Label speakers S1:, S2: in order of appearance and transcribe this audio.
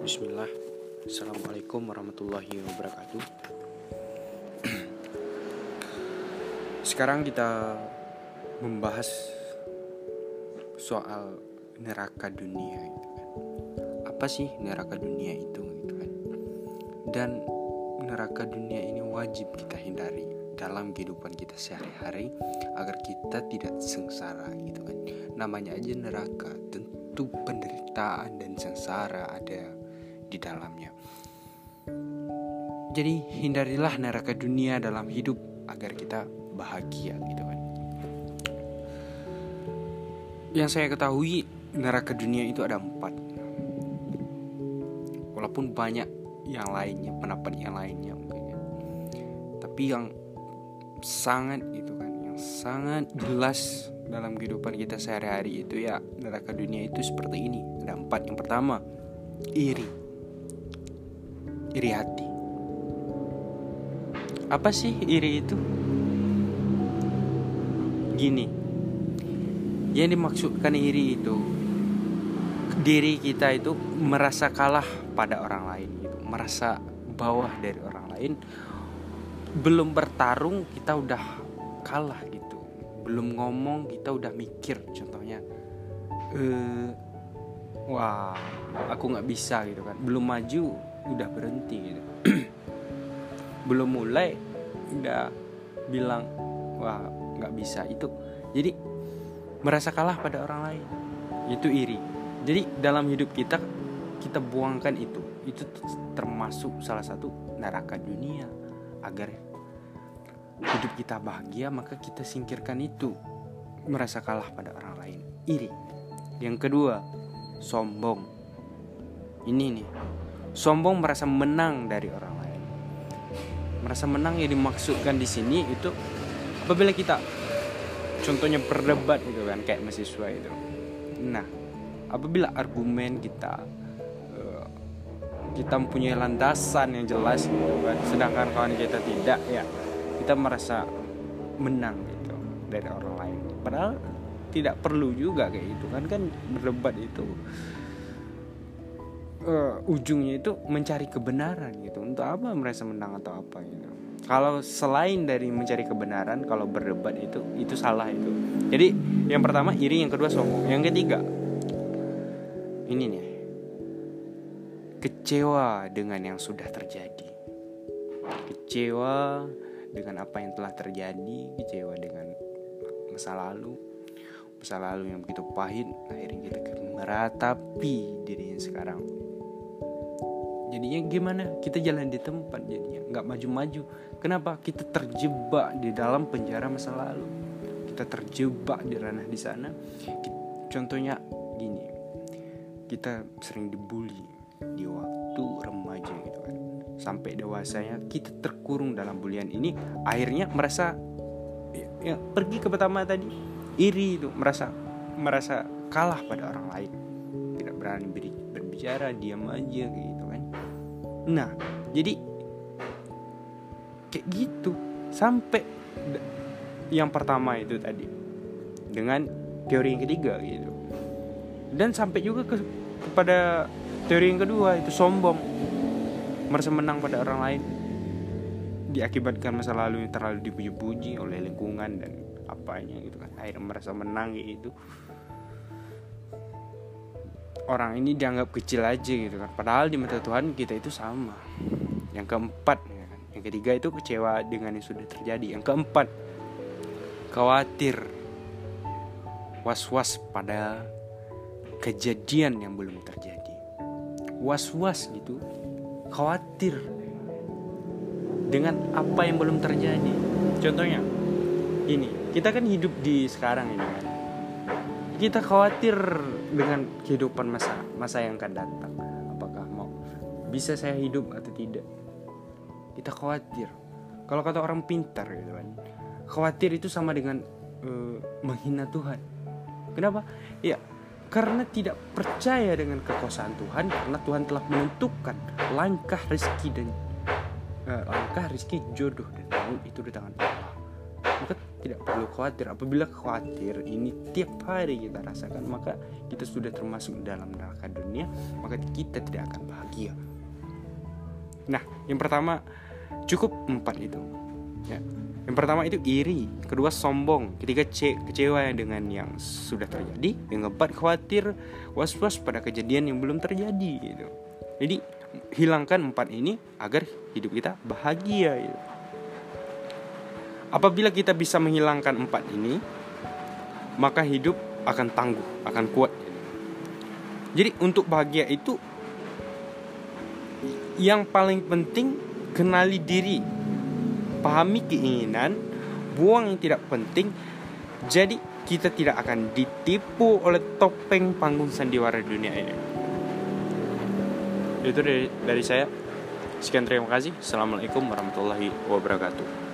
S1: Bismillah Assalamualaikum warahmatullahi wabarakatuh Sekarang kita membahas soal neraka dunia gitu kan. Apa sih neraka dunia itu gitu kan? Dan neraka dunia ini wajib kita hindari dalam kehidupan kita sehari-hari agar kita tidak sengsara gitu kan. Namanya aja neraka, tentu penderitaan dan sengsara ada di dalamnya. Jadi hindarilah neraka dunia dalam hidup agar kita bahagia gitu kan. Yang saya ketahui neraka dunia itu ada empat. Walaupun banyak yang lainnya, pendapat yang lainnya mungkin ya. Tapi yang sangat itu kan, yang sangat jelas dalam kehidupan kita sehari-hari itu ya neraka dunia itu seperti ini. Ada empat. Yang pertama, iri iri hati. Apa sih iri itu? Gini, yang dimaksudkan iri itu diri kita itu merasa kalah pada orang lain gitu, merasa bawah dari orang lain. Belum bertarung kita udah kalah gitu. Belum ngomong kita udah mikir contohnya. Eh, wah, aku nggak bisa gitu kan. Belum maju udah berhenti gitu. Belum mulai udah bilang wah nggak bisa. Itu jadi merasa kalah pada orang lain. Itu iri. Jadi dalam hidup kita kita buangkan itu. Itu termasuk salah satu neraka dunia. Agar hidup kita bahagia maka kita singkirkan itu. Merasa kalah pada orang lain. Iri. Yang kedua sombong. Ini nih sombong merasa menang dari orang lain. Merasa menang yang dimaksudkan di sini itu apabila kita contohnya berdebat gitu kan kayak mahasiswa itu. Nah, apabila argumen kita eh, kita mempunyai landasan yang jelas gitu kan, sedangkan kawan kita tidak ya kita merasa menang gitu dari orang lain. Padahal tidak perlu juga kayak gitu kan kan berdebat itu uh, ujungnya itu mencari kebenaran gitu. Untuk apa merasa menang atau apa gitu. Kalau selain dari mencari kebenaran kalau berdebat itu itu salah itu. Jadi yang pertama iri yang kedua sombong. Yang ketiga ini nih. Kecewa dengan yang sudah terjadi. Kecewa dengan apa yang telah terjadi. Kecewa dengan masa lalu. Masa lalu yang begitu pahit akhirnya kita meratapi dirinya sekarang jadinya gimana? Kita jalan di tempat jadinya nggak maju-maju. Kenapa? Kita terjebak di dalam penjara masa lalu. Kita terjebak di ranah di sana. Contohnya gini. Kita sering dibully di waktu remaja gitu kan. Sampai dewasanya kita terkurung dalam bulian ini akhirnya merasa ya, ya pergi ke pertama tadi. Iri itu merasa merasa kalah pada orang lain. Tidak berani berbicara diam aja gitu Nah, jadi kayak gitu sampai yang pertama itu tadi dengan teori yang ketiga gitu. Dan sampai juga ke kepada teori yang kedua itu sombong. Merasa menang pada orang lain diakibatkan masa lalu yang terlalu dipuji-puji oleh lingkungan dan apanya gitu kan akhirnya merasa menang gitu orang ini dianggap kecil aja gitu kan. Padahal di mata Tuhan kita itu sama. Yang keempat ya kan? yang ketiga itu kecewa dengan yang sudah terjadi. Yang keempat khawatir was-was pada kejadian yang belum terjadi. Was-was gitu khawatir dengan apa yang belum terjadi. Contohnya ini kita kan hidup di sekarang ini kan kita khawatir dengan kehidupan masa masa yang akan datang. Apakah mau bisa saya hidup atau tidak? Kita khawatir. Kalau kata orang pintar gitu kan khawatir itu sama dengan uh, menghina Tuhan. Kenapa? Ya karena tidak percaya dengan kekuasaan Tuhan karena Tuhan telah menentukan langkah rezeki dan uh, langkah rezeki jodoh dan tahun itu di tangan Allah. Maka tidak perlu khawatir apabila khawatir ini tiap hari kita rasakan maka kita sudah termasuk dalam neraka dunia maka kita tidak akan bahagia nah yang pertama cukup empat itu ya yang pertama itu iri, kedua sombong, ketiga kecewa dengan yang sudah terjadi, yang keempat khawatir, was-was pada kejadian yang belum terjadi gitu. Jadi hilangkan empat ini agar hidup kita bahagia gitu. Apabila kita bisa menghilangkan empat ini, maka hidup akan tangguh, akan kuat. Jadi untuk bahagia itu yang paling penting kenali diri, pahami keinginan, buang yang tidak penting. Jadi kita tidak akan ditipu oleh topeng panggung sandiwara dunia ini. Itu dari, dari saya. Sekian terima kasih. Assalamualaikum warahmatullahi wabarakatuh.